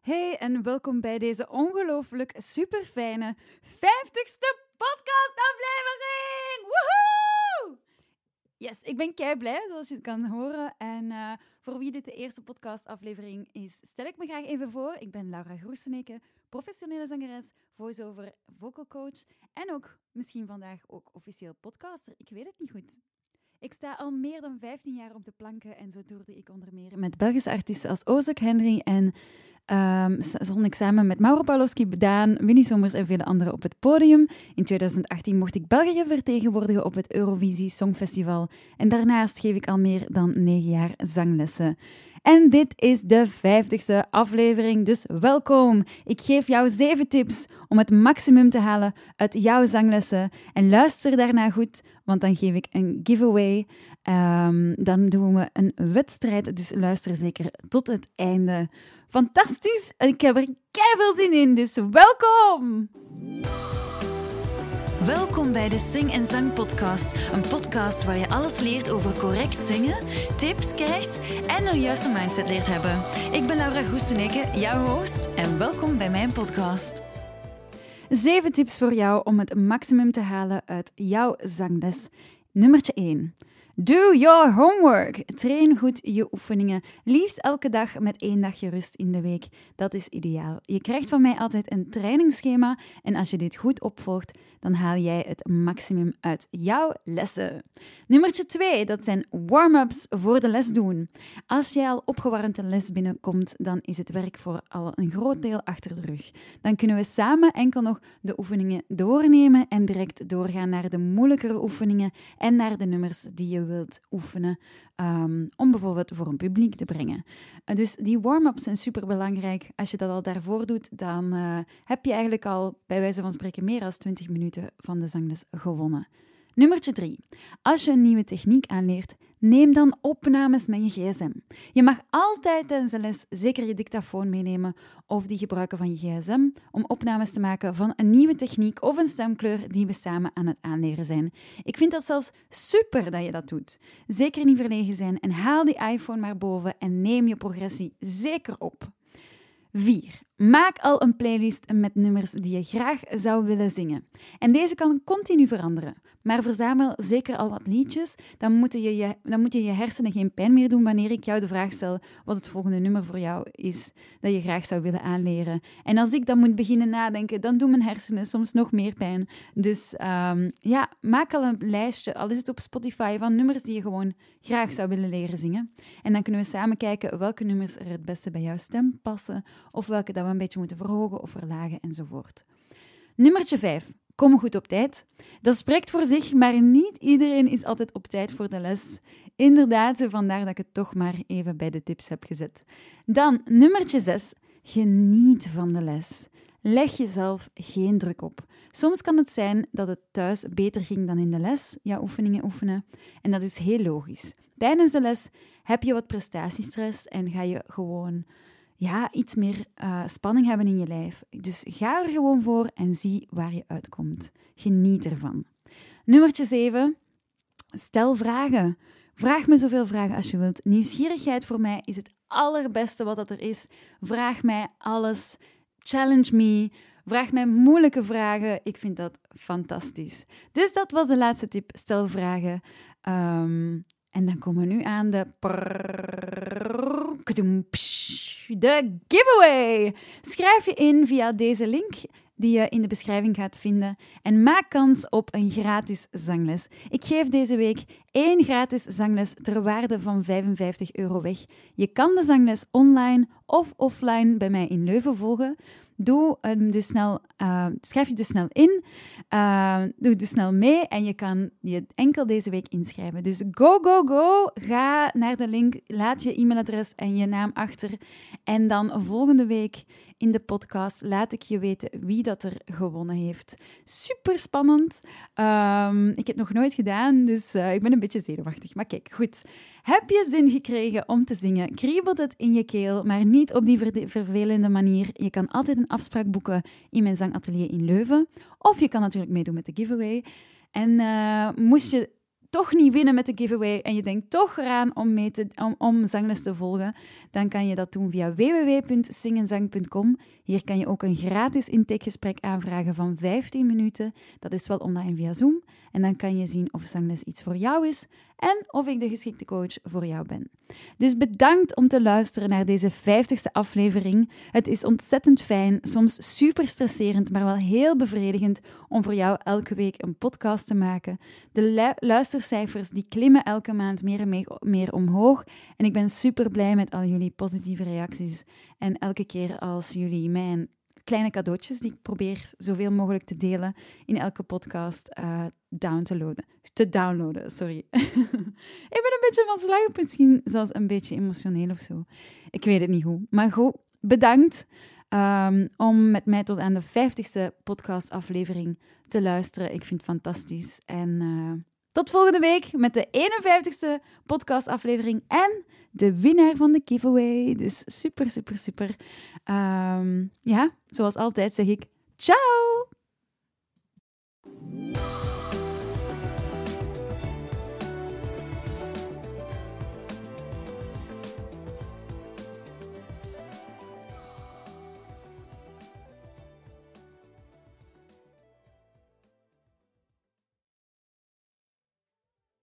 Hey en welkom bij deze ongelooflijk super fijne 50ste podcastaflevering! Woehoe! Yes, ik ben kei blij, zoals je kan horen. En uh, voor wie dit de eerste podcastaflevering is, stel ik me graag even voor. Ik ben Laura Groeseneke, professionele zangeres, voice-over, vocal coach en ook misschien vandaag ook officieel podcaster. Ik weet het niet goed. Ik sta al meer dan 15 jaar op de planken en zo toerde ik onder meer met Belgische artiesten als Ozek Henry en um, ik samen met Mauro Pawlowski, Daan, Winnie Sommers en vele anderen op het podium. In 2018 mocht ik België vertegenwoordigen op het Eurovisie Songfestival en daarnaast geef ik al meer dan 9 jaar zanglessen. En dit is de vijftigste aflevering, dus welkom. Ik geef jou zeven tips om het maximum te halen uit jouw zanglessen. En luister daarna goed, want dan geef ik een giveaway. Um, dan doen we een wedstrijd, dus luister zeker tot het einde. Fantastisch! Ik heb er veel zin in, dus welkom! Welkom bij de Sing en Zang Podcast. Een podcast waar je alles leert over correct zingen, tips krijgt en een juiste mindset leert hebben. Ik ben Laura Groeseneke, jouw host, en welkom bij mijn podcast. Zeven tips voor jou om het maximum te halen uit jouw zangles. Nummertje 1. Do your homework. Train goed je oefeningen. Liefst elke dag met één dagje rust in de week. Dat is ideaal. Je krijgt van mij altijd een trainingsschema en als je dit goed opvolgt, dan haal jij het maximum uit jouw lessen. Nummertje 2, dat zijn warm-ups voor de les doen. Als jij al opgewarmd een les binnenkomt, dan is het werk voor al een groot deel achter de rug. Dan kunnen we samen enkel nog de oefeningen doornemen en direct doorgaan naar de moeilijkere oefeningen en naar de nummers die je wilt oefenen. Ehm, om bijvoorbeeld voor een publiek te brengen. Uh, dus die warm-ups zijn super belangrijk. Als je dat al daarvoor doet, dan uh, heb je eigenlijk al bij wijze van spreken meer dan 20 minuten van de zangles gewonnen. Nummertje 3. Als je een nieuwe techniek aanleert, neem dan opnames met je gsm. Je mag altijd tijdens de les zeker je dictafoon meenemen of die gebruiken van je gsm om opnames te maken van een nieuwe techniek of een stemkleur die we samen aan het aanleren zijn. Ik vind dat zelfs super dat je dat doet. Zeker niet verlegen zijn en haal die iPhone maar boven en neem je progressie zeker op. 4. Maak al een playlist met nummers die je graag zou willen zingen. En deze kan continu veranderen. Maar verzamel zeker al wat liedjes. Dan, moeten je, je, dan moet je je hersenen geen pijn meer doen wanneer ik jou de vraag stel wat het volgende nummer voor jou is dat je graag zou willen aanleren. En als ik dan moet beginnen nadenken, dan doen mijn hersenen soms nog meer pijn. Dus um, ja, maak al een lijstje, al is het op Spotify, van nummers die je gewoon graag zou willen leren zingen. En dan kunnen we samen kijken welke nummers er het beste bij jouw stem passen of welke dat een beetje moeten verhogen of verlagen enzovoort. Nummertje 5. Kom goed op tijd. Dat spreekt voor zich, maar niet iedereen is altijd op tijd voor de les. Inderdaad, vandaar dat ik het toch maar even bij de tips heb gezet. Dan nummertje 6. Geniet van de les. Leg jezelf geen druk op. Soms kan het zijn dat het thuis beter ging dan in de les, jouw oefeningen oefenen. En dat is heel logisch. Tijdens de les heb je wat prestatiestress en ga je gewoon ja, iets meer uh, spanning hebben in je lijf. Dus ga er gewoon voor en zie waar je uitkomt. Geniet ervan. Nummertje 7. Stel vragen. Vraag me zoveel vragen als je wilt. Nieuwsgierigheid voor mij is het allerbeste wat dat er is. Vraag mij alles. Challenge me. Vraag mij moeilijke vragen. Ik vind dat fantastisch. Dus dat was de laatste tip. Stel vragen. Um, en dan komen we nu aan de de giveaway. Schrijf je in via deze link die je in de beschrijving gaat vinden en maak kans op een gratis zangles. Ik geef deze week één gratis zangles ter waarde van 55 euro weg. Je kan de zangles online of offline bij mij in Leuven volgen. Doe um, dus snel, uh, schrijf je dus snel in, uh, doe dus snel mee en je kan je enkel deze week inschrijven. Dus go, go, go. Ga naar de link, laat je e-mailadres en je naam achter. En dan volgende week in de podcast laat ik je weten wie dat er gewonnen heeft. Super spannend. Um, ik heb nog nooit gedaan, dus uh, ik ben een beetje zenuwachtig. Maar kijk, goed. Heb je zin gekregen om te zingen? Kriebelt het in je keel, maar niet op die ver vervelende manier. Je kan altijd een afspraak boeken in mijn zangatelier in Leuven. Of je kan natuurlijk meedoen met de giveaway. En uh, moest je toch niet winnen met de giveaway en je denkt toch eraan om, mee te, om, om zangles te volgen, dan kan je dat doen via www.singenzang.com. Hier kan je ook een gratis intakegesprek aanvragen van 15 minuten. Dat is wel online via Zoom. En dan kan je zien of zangles iets voor jou is en of ik de geschikte coach voor jou ben. Dus bedankt om te luisteren naar deze 50ste aflevering. Het is ontzettend fijn, soms super stresserend, maar wel heel bevredigend om voor jou elke week een podcast te maken. De luistercijfers die klimmen elke maand meer en meer, omhoog en ik ben super blij met al jullie positieve reacties. En elke keer als jullie mijn kleine cadeautjes die ik probeer zoveel mogelijk te delen in elke podcast uh, down te, loaden, te downloaden. Sorry. ik ben een beetje van slag, misschien zelfs een beetje emotioneel of zo. Ik weet het niet hoe. Maar goed, bedankt um, om met mij tot aan de 50ste podcastaflevering te luisteren. Ik vind het fantastisch. En uh, tot volgende week met de 51ste podcastaflevering en de winnaar van de giveaway. Dus super, super, super. Ehm, ja, zoals altijd zeg ik ciao!